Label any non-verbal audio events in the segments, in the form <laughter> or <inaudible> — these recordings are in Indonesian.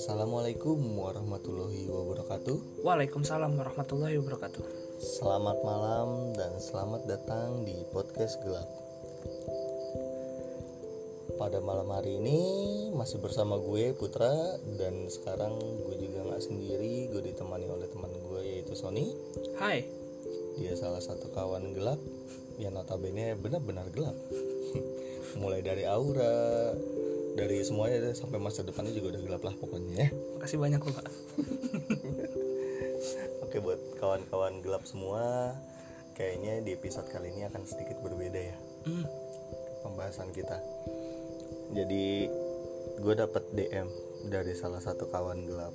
Assalamualaikum warahmatullahi wabarakatuh. Waalaikumsalam warahmatullahi wabarakatuh. Selamat malam dan selamat datang di podcast gelap. Pada malam hari ini masih bersama gue Putra dan sekarang gue juga nggak sendiri. Gue ditemani oleh teman gue yaitu Sony. Hai. Dia salah satu kawan gelap yang notabene benar-benar gelap. <laughs> Mulai dari aura, dari semuanya sampai masa depannya juga udah gelap lah pokoknya ya. Makasih banyak loh, Pak. <laughs> Oke buat kawan-kawan gelap semua, kayaknya di episode kali ini akan sedikit berbeda ya Hmm, pembahasan kita. Jadi gue dapet DM dari salah satu kawan gelap.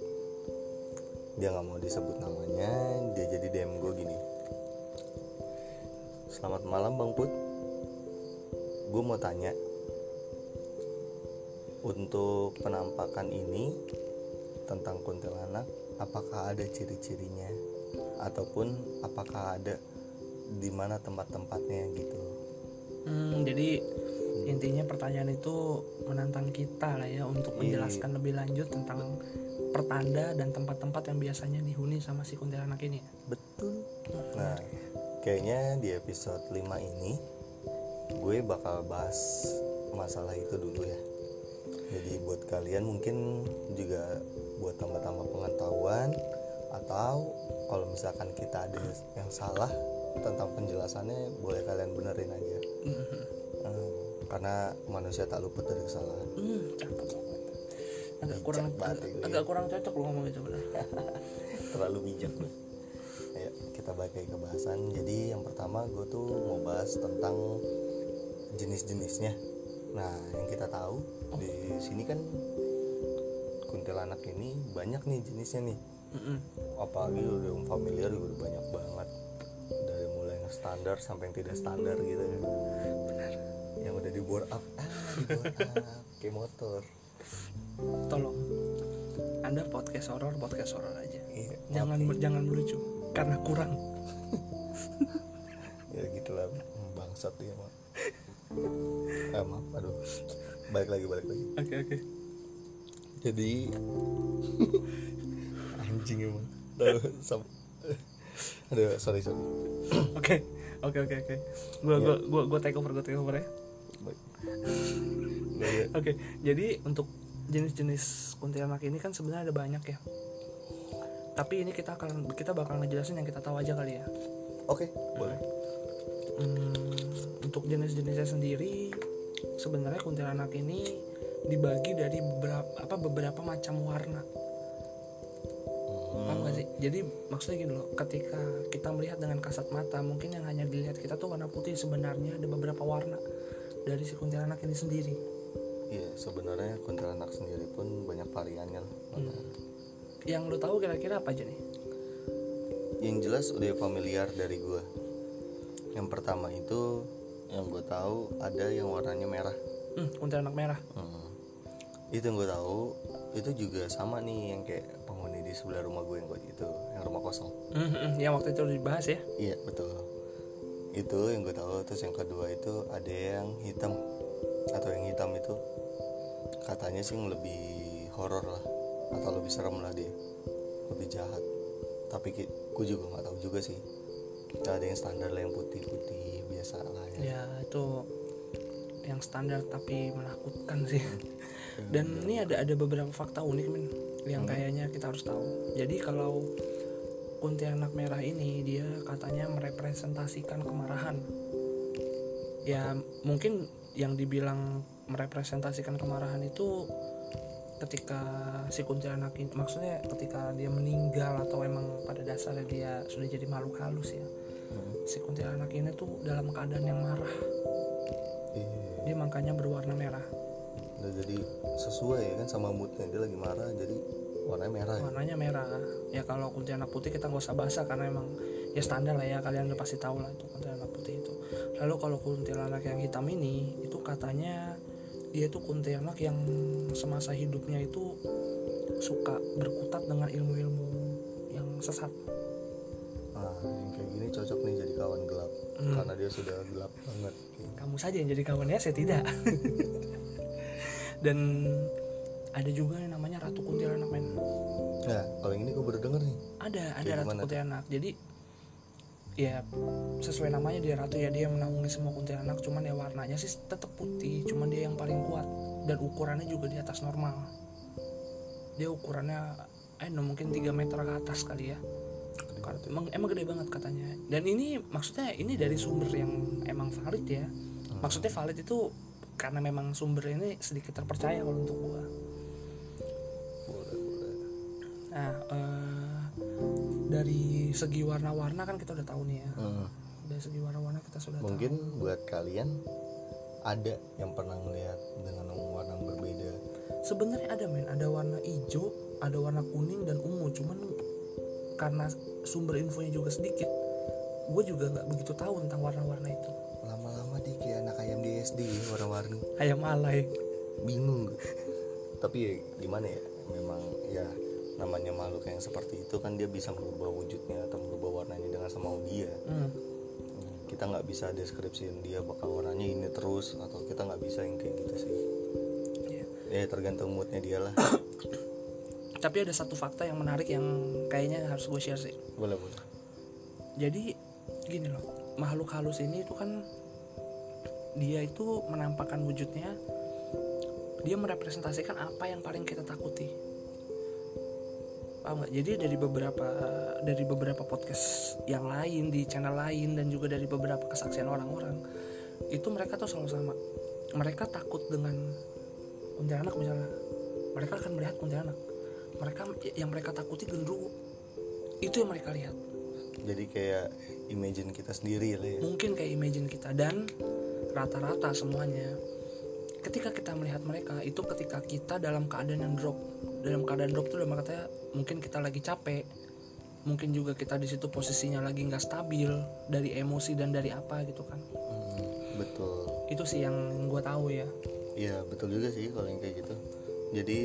Dia nggak mau disebut namanya, dia jadi DM gue gini. Selamat malam Bang Put. Gue mau tanya, untuk penampakan ini tentang kuntilanak, apakah ada ciri-cirinya ataupun apakah ada di mana tempat-tempatnya gitu? hmm, jadi intinya pertanyaan itu menantang kita lah ya untuk Iya. menjelaskan lebih lanjut tentang pertanda dan tempat-tempat yang biasanya dihuni sama si kuntilanak ini. Betul. Nah, kayaknya di episode 5 ini gue bakal bahas masalah itu dulu ya. Jadi buat kalian mungkin juga buat tambah-tambah pengetahuan atau kalau misalkan kita ada yang salah tentang penjelasannya boleh kalian benerin aja. Hmm, karena manusia tak luput dari kesalahan. Hmm, cakep. Agak kurang banget agak, kurang cocok lo ngomong itu benar. <laughs> terlalu bijak. Ayo kita balik ke bahasan. Jadi yang pertama gue tuh mau bahas tentang jenis-jenisnya. Nah yang kita tahu di sini kan kuntilanak ini banyak nih jenisnya nih. Mm-mm. Apalagi udah yang familiar juga udah banyak banget. Dari mulai yang standar sampai yang tidak standar gitu kan. Benar. Yang udah di bore up, ah di bore up kayak motor. Tolong. Anda podcast horor, podcast horor aja. Iya, Jangan jangan melucu karena kurang. <laughs> ya gitulah bangsat dia mah eh, maaf aduh balik lagi balik lagi Oke oke. jadi <laughs> anjing emang aduh sam- aduh sorry sorry Oke, oke, oke, oke. Gua, Ya. gua, gua, gua take over, gua take over ya. Ya. Oke, jadi untuk jenis-jenis kuntilanak ini kan sebenarnya ada banyak ya. Tapi ini kita akan kita bakal ngejelasin yang kita tahu aja kali ya. oke boleh Hmm, untuk jenis-jenisnya sendiri, sebenarnya kuntilanak ini dibagi dari beberapa apa beberapa macam warna. Paham gak sih? Jadi maksudnya gini loh, ketika kita melihat dengan kasat mata, mungkin yang hanya dilihat kita tuh warna putih sebenarnya ada beberapa warna dari si kuntilanak ini sendiri. iya sebenarnya kuntilanak sendiri pun banyak variannya lah Hmm. Yang lo tahu kira-kira apa aja nih? yang jelas udah familiar dari gua yang pertama itu yang gue tahu ada yang warnanya merah Hmm, kuntilanak merah. Hmm. Itu yang gue tahu itu juga sama nih yang kayak penghuni di sebelah rumah gue yang gue itu, yang rumah kosong. Hmm, hmm, yang waktu itu dibahas ya. Iya betul. Itu yang gue tahu. Terus yang kedua itu ada yang hitam atau yang hitam itu katanya sih yang lebih horor lah atau lebih serem lah dia, lebih jahat. Tapi gue juga nggak tahu juga sih. Ada yang standar lah yang putih-putih biasa lah ya. Ya itu yang standar tapi menakutkan sih. <laughs> Dan ini ada ada beberapa fakta unik men yang kayaknya kita harus tahu. Jadi kalau kuntilanak merah ini dia katanya merepresentasikan kemarahan. Ya mungkin yang dibilang merepresentasikan kemarahan itu ketika si kuntilanak maksudnya ketika dia meninggal atau emang pada dasarnya dia sudah jadi makhluk halus ya. Hmm. Si kuntilanak ini tuh dalam keadaan yang marah. Iya. Dia makanya berwarna merah. Udah jadi sesuai ya kan sama moodnya dia lagi marah jadi warnanya merah ya. warnanya merah ya kalau kuntilanak putih kita nggak usah basah karena emang ya standar lah ya kalian udah pasti tahu lah itu kuntilanak putih itu lalu kalau kuntilanak yang hitam ini itu katanya dia itu kuntilanak yang semasa hidupnya itu suka berkutat dengan ilmu-ilmu yang sesat Nah, yang kayak gini cocok nih jadi kawan gelap. Hmm. karena dia sudah gelap banget. kamu saja yang jadi kawannya saya tidak. Dan ada juga yang namanya ratu kuntilanak men. Nah kalau yang ini gue baru denger nih. Ada ada Kayak ratu kuntilanak. Jadi ya sesuai namanya dia ratu ya dia menaungi semua kuntilanak. Cuman ya warnanya sih tetap putih cuman dia yang paling kuat. Dan ukurannya juga di atas normal. Dia ukurannya eh no, mungkin 3 meter ke atas kali ya Emang, emang gede banget katanya. Dan ini maksudnya ini dari sumber yang emang valid ya. Maksudnya valid itu karena memang sumber ini sedikit terpercaya kalau untuk gua. Boleh boleh nah eh, dari segi warna-warna kan kita udah tahu nih ya. Hmm. dari segi warna-warna kita sudah mungkin buat kalian ada yang pernah ngeliat dengan warna yang berbeda? Tahu sebenarnya ada men. Ada warna hijau ada warna kuning dan ungu. Cuman karena sumber infonya juga sedikit. Gue juga nggak begitu tahu tentang warna-warna itu. Lama-lama dia kayak anak ayam di SD ya warna-warni. Ayam alay. Bingung. Tapi ya gimana ya? Memang ya namanya makhluk yang seperti itu kan dia bisa merubah wujudnya atau merubah warnanya dengan semau dia. Hmm, kita nggak bisa deskripsiin dia bakal warnanya ini terus atau kita nggak bisa yang kayak gitu sih. Iya. ya tergantung moodnya dia lah <coughs> tapi ada satu fakta yang menarik yang kayaknya harus gue share sih. Boleh boleh. Jadi gini loh makhluk halus ini itu kan dia itu menampakkan wujudnya dia merepresentasikan apa yang paling kita takuti. Paham nggak? Jadi dari beberapa dari beberapa podcast yang lain di channel lain dan juga dari beberapa kesaksian orang-orang itu mereka tuh selalu sama. Mereka takut dengan kuntilanak misalnya. Mereka akan melihat kuntilanak mereka yang mereka takuti genderuwo itu yang mereka lihat. Jadi kayak imagine kita sendiri lah ya. Mungkin kayak imagine kita dan rata-rata semuanya. Ketika kita melihat mereka itu ketika kita dalam keadaan yang drop. Dalam keadaan drop itu dalam katanya mungkin kita lagi capek. Mungkin juga kita di situ posisinya lagi nggak stabil dari emosi dan dari apa gitu kan. Hmm, betul. Itu sih yang gue tahu ya. Iya betul juga sih kalau yang kayak gitu. Jadi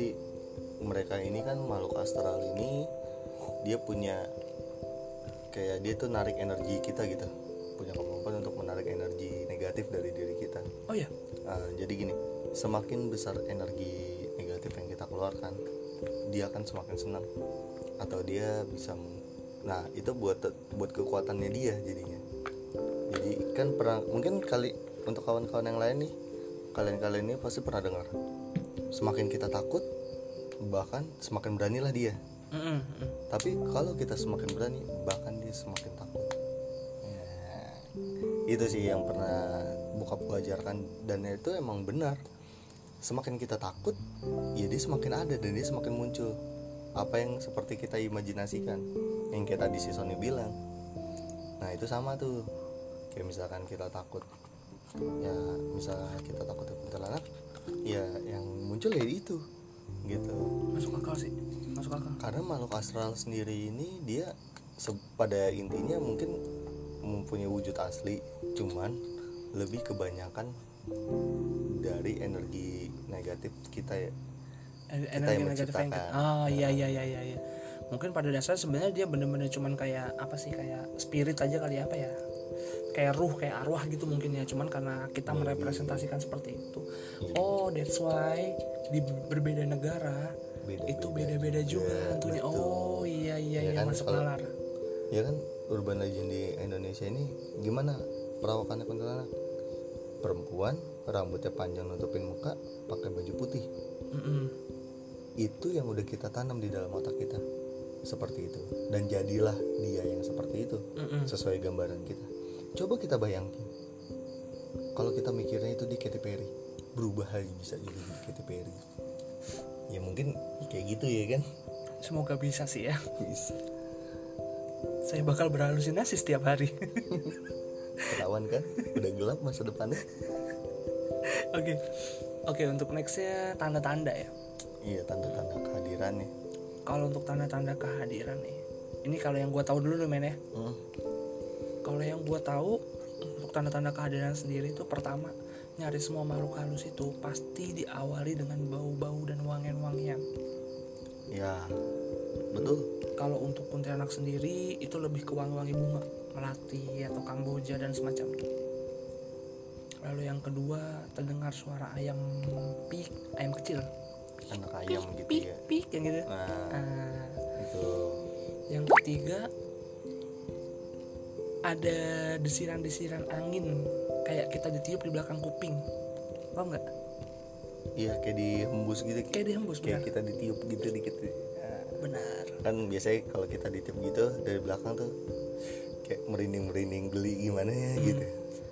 mereka ini kan makhluk astral ini dia punya kayak dia tuh narik energi kita gitu, punya kemampuan untuk menarik energi negatif dari diri kita. oh ya Ah, jadi gini, semakin besar energi negatif yang kita keluarkan, dia akan semakin senang atau dia bisa, nah itu buat buat kekuatannya dia jadinya. Jadi kan pernah mungkin kali untuk kawan-kawan yang lain nih, kalian-kalian ini pasti pernah dengar, semakin kita takut, bahkan semakin beranilah dia. Mm-mm, mm. Tapi kalau kita semakin berani, bahkan dia semakin takut. Ya, itu sih yang pernah bokap gue ajarkan dan itu emang benar. Semakin kita takut, ya dia semakin ada dan dia semakin muncul. Apa yang seperti kita imajinasikan, yang kayak tadi si Sony bilang. Nah itu sama tuh, kayak misalkan kita takut, ya misalnya kita takut kuntilanak, ya yang muncul ya itu, gitu. Masuk akal sih masuk akal. Karena makhluk astral sendiri ini dia pada intinya mungkin mempunyai wujud asli cuman lebih kebanyakan dari energi negatif kita ya. Kita energi yang negatif yang oh iya iya iya iya iya. mungkin pada dasarnya sebenarnya dia bener-bener cuman kayak apa sih kayak spirit aja kali ya, apa ya kayak ruh kayak arwah gitu mungkin ya. Cuman karena kita merepresentasikan seperti itu. Oh that's why di berbeda negara Beda-beda itu beda-beda juga. betul. oh iya iya Ya iya kan, masuk kalau- nalar. ya kan urban legend di Indonesia ini gimana perawakannya kuntilanak perempuan rambutnya panjang nutupin muka pakai baju putih. Mm-mm. itu yang udah kita tanam di dalam otak kita. Seperti itu. Dan jadilah dia yang seperti itu. Mm-mm. sesuai gambaran kita coba kita bayangin. Kalau kita mikirnya itu di Katy Perry berubah lagi bisa jadi di Katy Perry. Ya mungkin kayak gitu ya kan? Semoga bisa sih ya. Bisa. Saya bakal berhalusinasi setiap hari. Ketahuan kan? Udah gelap masa depannya. Oke. Oke untuk nextnya tanda-tanda ya. Iya tanda-tanda kehadirannya kalau untuk tanda-tanda kehadiran nih ini kalau yang gue tahu dulu nih men ya. Hmm, kalau yang gue tahu untuk tanda-tanda kehadiran sendiri itu pertama nyari semua makhluk halus itu pasti diawali dengan bau-bau dan wangian-wangian ya betul. Kalau untuk kuntilanak sendiri itu lebih ke wangi-wangi bunga melati atau kamboja dan semacamnya. Lalu yang kedua terdengar suara ayam pik ayam kecil. Anak ayam gitu pik ya. pik yang gitu. Nah Ah, itu. Yang ketiga ada desiran-desiran angin kayak kita ditiup di belakang kuping. Paham nggak? Iya kayak dihembus gitu. Kayak dihembus kayak benar. kita ditiup gitu dikit. Benar. Kan biasanya kalau kita ditiup gitu dari belakang tuh kayak merinding merinding geli gimana ya gitu.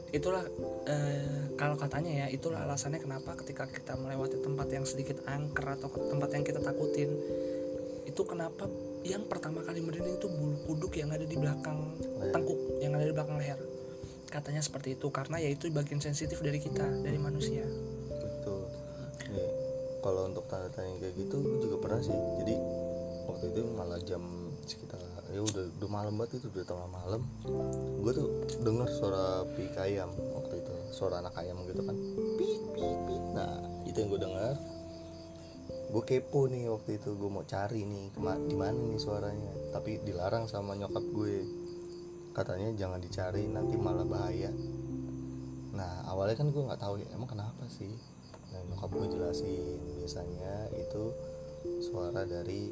Itulah eh, kalau katanya ya itulah alasannya kenapa ketika kita melewati tempat yang sedikit angker atau tempat yang kita takutin itu kenapa yang pertama kali merinding itu bulu kuduk yang ada di belakang tengkuk yang ada di belakang leher. Katanya seperti itu karena ya itu bagian sensitif dari kita dari manusia. Betul. Nih kalau untuk tanda-tanda yang kayak gitu gue juga pernah sih. Jadi waktu itu malah jam sekitar ya udah udah malam banget itu udah tengah malam. Gue tuh dengar suara pik ayam waktu itu suara anak ayam gitu kan. Pik pik pik. Nah itu yang gue dengar gue kepo nih waktu itu gue mau cari nih di mana nih suaranya. Tapi dilarang sama nyokap gue. Katanya jangan dicari nanti malah bahaya. Nah awalnya kan gue nggak tahu ya emang kenapa sih? Nah nyokap gue jelasin. Biasanya itu suara dari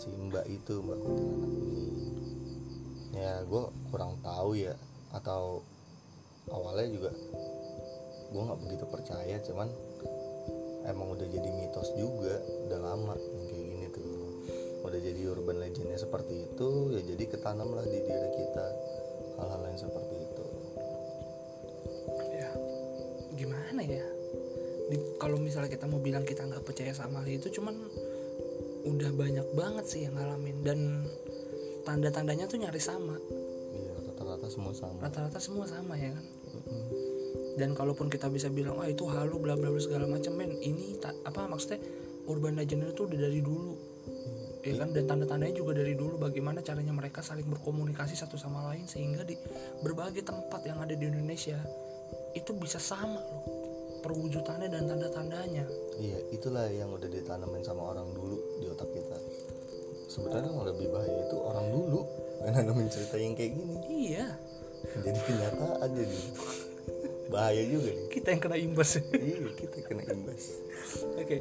si mbak itu mbak kuntilanak ini. Ya gue kurang tahu ya. Atau awalnya juga gue nggak begitu percaya cuman emang udah jadi mitos juga udah lama yang kayak gini tuh. Udah jadi urban legendnya seperti itu ya jadi ketanam lah di diri kita. Hal-hal yang seperti itu. Ya gimana ya? Di- kalau misalnya kita mau bilang kita nggak percaya sama hal itu cuman udah banyak banget sih yang ngalamin. Dan tanda-tandanya tuh nyaris sama. Iya rata-rata semua sama. Rata-rata semua sama ya kan? Mm-mm. Dan kalaupun kita bisa bilang ah itu halu bla bla bla segala macam men ini tak apa maksudnya urban legend itu udah dari dulu. Ya kan? Dan tanda-tandanya juga dari dulu bagaimana caranya mereka saling berkomunikasi satu sama lain sehingga di berbagai tempat yang ada di Indonesia itu bisa sama loh perwujudannya dan tanda-tandanya. Iya, itulah yang udah ditanamin sama orang dulu di otak kita. Sebenarnya yang lebih bahaya itu orang dulu yang nanamin cerita yang kayak gini. iya. Jadi kenyataan jadi bahaya juga nih. kita yang kena imbas iya, kita kena imbas. oke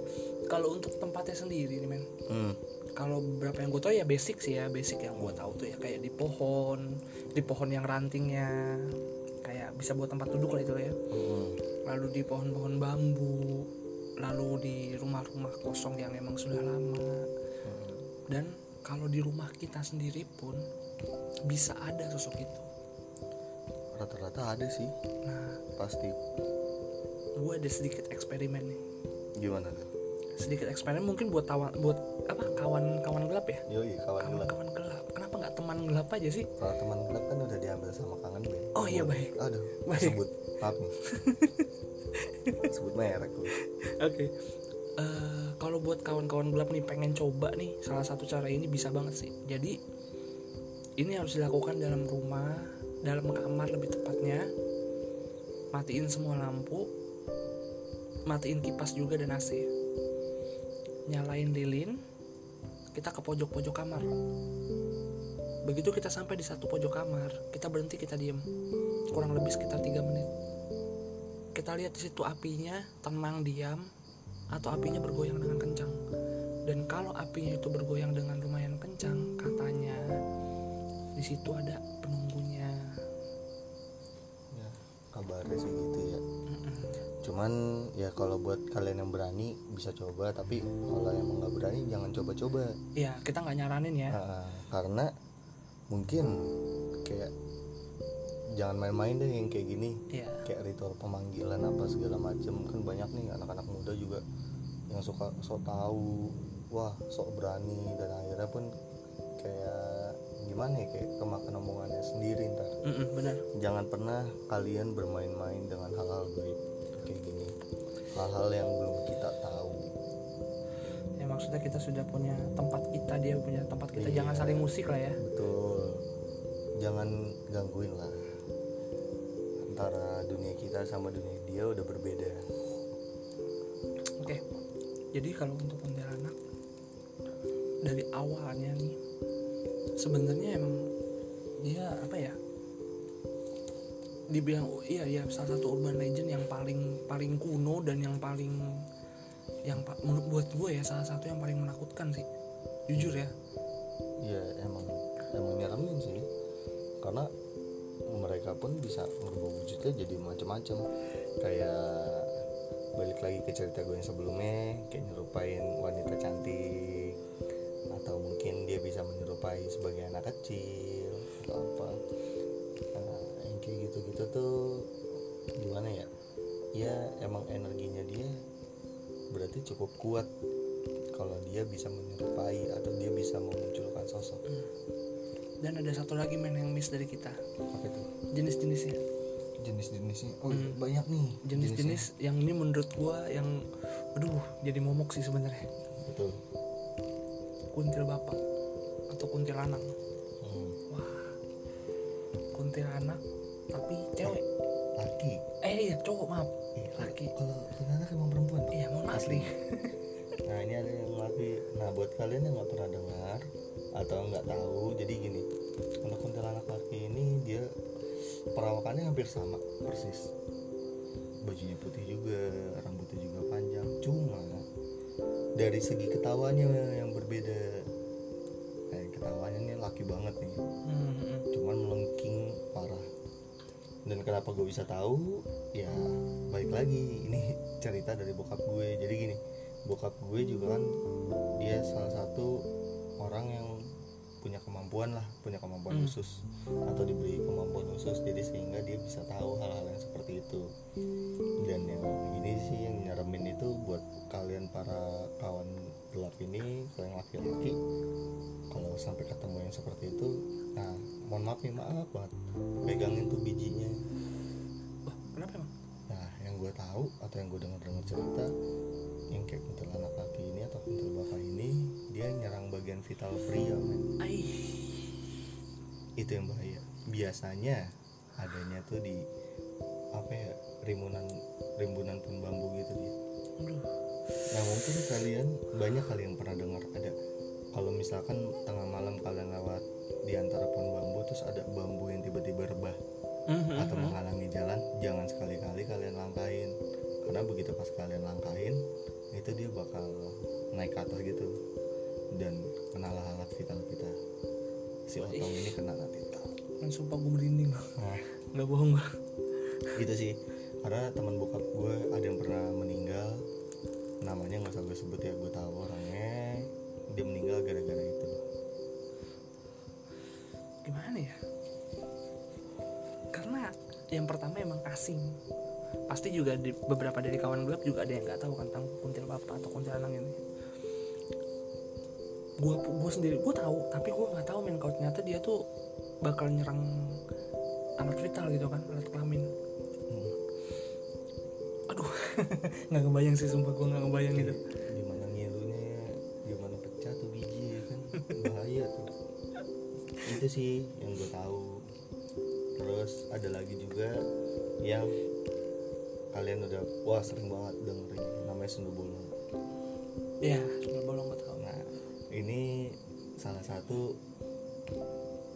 kalau untuk tempatnya sendiri nih men Hmm. kalau beberapa yang gue tau ya basic sih ya basic yang gue tahu tuh ya kayak di pohon di pohon yang rantingnya kayak bisa buat tempat duduk lah itu ya Hmm. lalu di pohon-pohon bambu lalu di rumah-rumah kosong yang emang sudah lama dan kalau di rumah kita sendiri pun bisa ada sosok itu Rata-rata ada sih, nah pasti. gue ada sedikit eksperimen nih Gimana tuh? sedikit eksperimen mungkin buat tawan buat apa kawan-kawan gelap ya Yoi, kawan gelap. kawan-kawan gelap kenapa nggak teman gelap aja sih Kalau teman gelap kan udah diambil sama kangen band. Oh, iya, baik. Aduh, Baik. sebut maaf nih. <laughs> sebut merek. Oke. Eh, kalau buat kawan-kawan gelap nih pengen coba nih salah satu cara ini bisa banget sih. Jadi ini harus dilakukan dalam rumah, dalam kamar lebih tepatnya. Matiin semua lampu, matiin kipas juga dan AC. Nyalain lilin, kita ke pojok-pojok kamar. Begitu kita sampai di satu pojok kamar, kita berhenti, kita diem. Kurang lebih sekitar 3 menit kita lihat di situ apinya tenang diam atau apinya bergoyang dengan kencang dan kalau apinya itu bergoyang dengan lumayan kencang katanya di situ ada penunggunya kabarnya sih gitu ya. Cuman ya kalau buat kalian yang berani bisa coba. Tapi kalau emang nggak berani jangan coba-coba. Ya kita nggak nyaranin ya. Nah, karena mungkin kayak jangan main-main deh yang kayak gini. Ya kayak ritual pemanggilan apa segala macem. Kan banyak nih anak-anak muda juga yang suka sok tahu wah sok berani. Dan akhirnya pun gimana ya kayak kemakan omongannya sendiri ntar. Mm-mm, benar jangan pernah kalian bermain-main dengan hal-hal gaib kayak gini. Hal-hal yang belum kita tahu. Ya maksudnya kita sudah punya tempat kita dia punya tempat kita. Iya. jangan saling musik lah ya. betul. Jangan gangguin lah. Antara dunia kita sama dunia dia udah berbeda. Oke jadi kalau untuk kuntilanak dari awalnya nih sebenarnya emang dia apa ya? Dibilang oh, iya iya salah satu urban legend yang paling paling kuno dan yang paling yang menurut buat gue ya salah satu yang paling menakutkan sih. Jujur ya. Ya emang emang nyeremin sih. Karena mereka pun bisa merubah wujudnya jadi macam-macam. Kayak balik lagi ke cerita gue yang sebelumnya kayak nyerupain wanita cantik anak kecil atau apa. Nah, yang kayak gitu-gitu tuh gimana ya? Ya emang energinya dia berarti cukup kuat kalau dia bisa menyerupai atau dia bisa memunculkan sosok. Dan ada satu lagi men yang miss dari kita. Apa itu? Jenis-jenisnya. Jenis-jenisnya? Oh banyak nih jenis-jenis yang ini menurut gue yang aduh jadi momok sih sebenarnya. Betul. Kuntil bapak atau kuntilanak. Hmm. Kuntilanak tapi cewek. Laki. Eh iya cowok maaf. Iya, laki. Kalau kuntilanak emang perempuan? Pak? iya maaf nih nah ini ada yang laki. Nah buat kalian yang nggak pernah dengar atau nggak tahu jadi gini. Untuk kuntilanak laki ini dia perawakannya hampir sama persis. Bajunya putih juga rambutnya juga panjang. Cuma dari segi ketawanya yang berbeda ketawanya nih laki banget nih. Hmm, hmm. cuman melengking parah. Dan kenapa gue bisa tahu? Ya baik lagi. Ini cerita dari bokap gue. Jadi gini bokap gue juga kan dia salah satu orang yang punya kemampuan lah punya kemampuan khusus atau diberi kemampuan khusus. Jadi sehingga dia bisa tahu hal-hal yang seperti itu. Dan yang ini sih yang nyeremin itu buat kalian para kawan gelap ini kalian laki-laki kalau sampai ketemu yang seperti itu nah mohon maaf nih maaf banget. Pegangin tuh bijinya. Wah, kenapa emang? Nah yang gue tahu atau yang gue dengar dengar cerita yang kayak kuntil anak laki ini atau kuntil bapak ini dia nyerang bagian vital pria men. Itu yang bahaya. Biasanya adanya tuh di apa ya rimunan rimbunan pohon bambu gitu dia. Aduh Nah mungkin kalian banyak kali yang pernah dengar ada kalau misalkan tengah malam kalian lewat di antara pohon bambu terus ada bambu yang tiba-tiba rebah Mhm, atau menghalangi jalan jangan sekali-kali kalian langkahin. Karena begitu pas kalian langkahin itu dia bakal naik ke atas gitu. Dan kena alat vital kita. Si otong ini kena alat vital. Kan sumpah gue merinding. Nah nggak bohong gue gitu sih. Karena teman bokap gue ada yang pernah meninggal namanya nggak usah gue sebut ya gue tahu orangnya. Dia meninggal gara-gara itu. Gimana ya? Karena yang pertama emang asing. Pasti juga di beberapa dari kawan gelap juga ada yang nggak tahu tentang kuntil bapak atau kuntil anak ini. Gue gue sendiri gue tahu tapi gue nggak tahu men kalau ternyata dia tuh bakal nyerang alat vital gitu kan <laughs> nggak ngebayang sih sumpah gue nggak ngebayang gitu gimana ngilunya gimana pecah tuh biji ya kan bahaya tuh itu sih yang gue tahu terus ada lagi juga yang kalian udah wah sering banget dengerin namanya sunda bolong ya sudah bolong gue tahu Nah, ini salah satu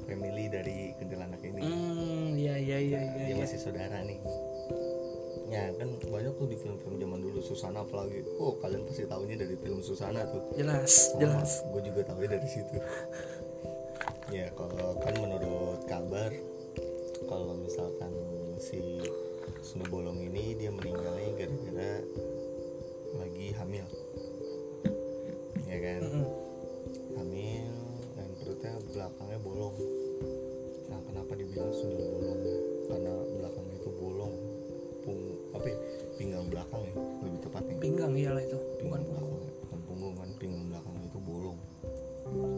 family dari kuntilanak ini. hmm ya ya ya ya, Dia ya. masih saudara nih. Ya kan banyak tuh di film-film zaman dulu Susana apalagi. Oh, kalian pasti tahunya dari film Susana tuh. jelas jelas gue juga tahu dari situ. ya, kalau kan menurut kabar kalau misalkan si Sunda Bolong ini dia meninggalnya gara-gara lagi hamil. Ya kan? Mm-mm. hamil dan perutnya belakangnya bolong nah kenapa dibilang sundel bolong karena iyalah itu bukan pinggang ya. bukan punggung kan pinggang belakang itu bolong.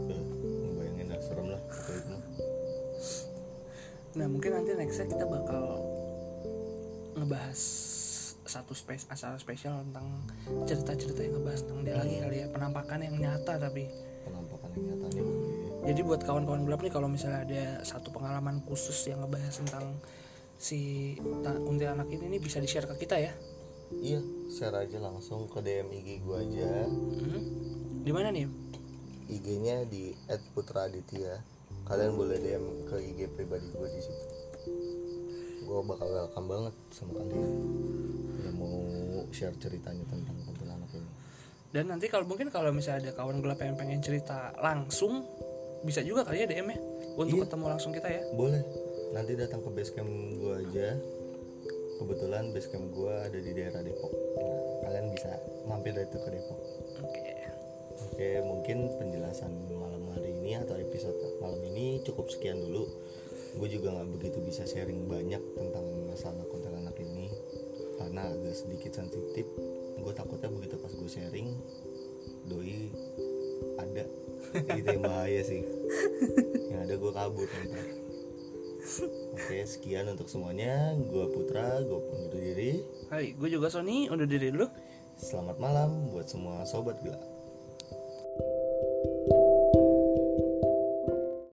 Eh ngebayangin dah serem lah itu. Nah mungkin nanti nextnya kita bakal ngebahas satu space acara spesial tentang cerita-cerita yang ngebahas tentang dia lagi kali ya. Penampakan yang nyata tapi. Penampakan yang nyatanya boleh jadi buat kawan-kawan gelap nih kalau misalnya ada satu pengalaman khusus yang ngebahas tentang si ta- kuntilanak ini nih bisa di share ke kita ya iya share aja langsung ke DM IG gue aja. Hmm? di mana nih? IG-nya di @putraaditya kalian boleh DM ke IG pribadi gue di situ. Gue bakal welcome banget sama kalian. Yang mau share ceritanya tentang kuntilanak ini. Dan nanti kalau mungkin kalau misalnya ada kawan gelap yang pengen cerita langsung bisa juga kali ya DM ya untuk Iya. ketemu langsung kita ya. Boleh. Nanti datang ke basecamp gue aja kebetulan basecamp gue ada di daerah Depok. Nah, kalian bisa mampir dari itu ke Depok. Oke. Oke mungkin penjelasan malam hari ini atau episode malam ini cukup sekian dulu. Gue juga nggak begitu bisa sharing banyak tentang masalah konten anak ini karena agak sedikit sensitif. Gue takutnya begitu pas gue sharing doi ada. Itu yang bahaya sih. Yang ada gue kabur ntar oke sekian untuk semuanya. Gue Putra gue undur diri. Hai gue juga Sony undur diri dulu. Selamat malam buat semua sobat gelap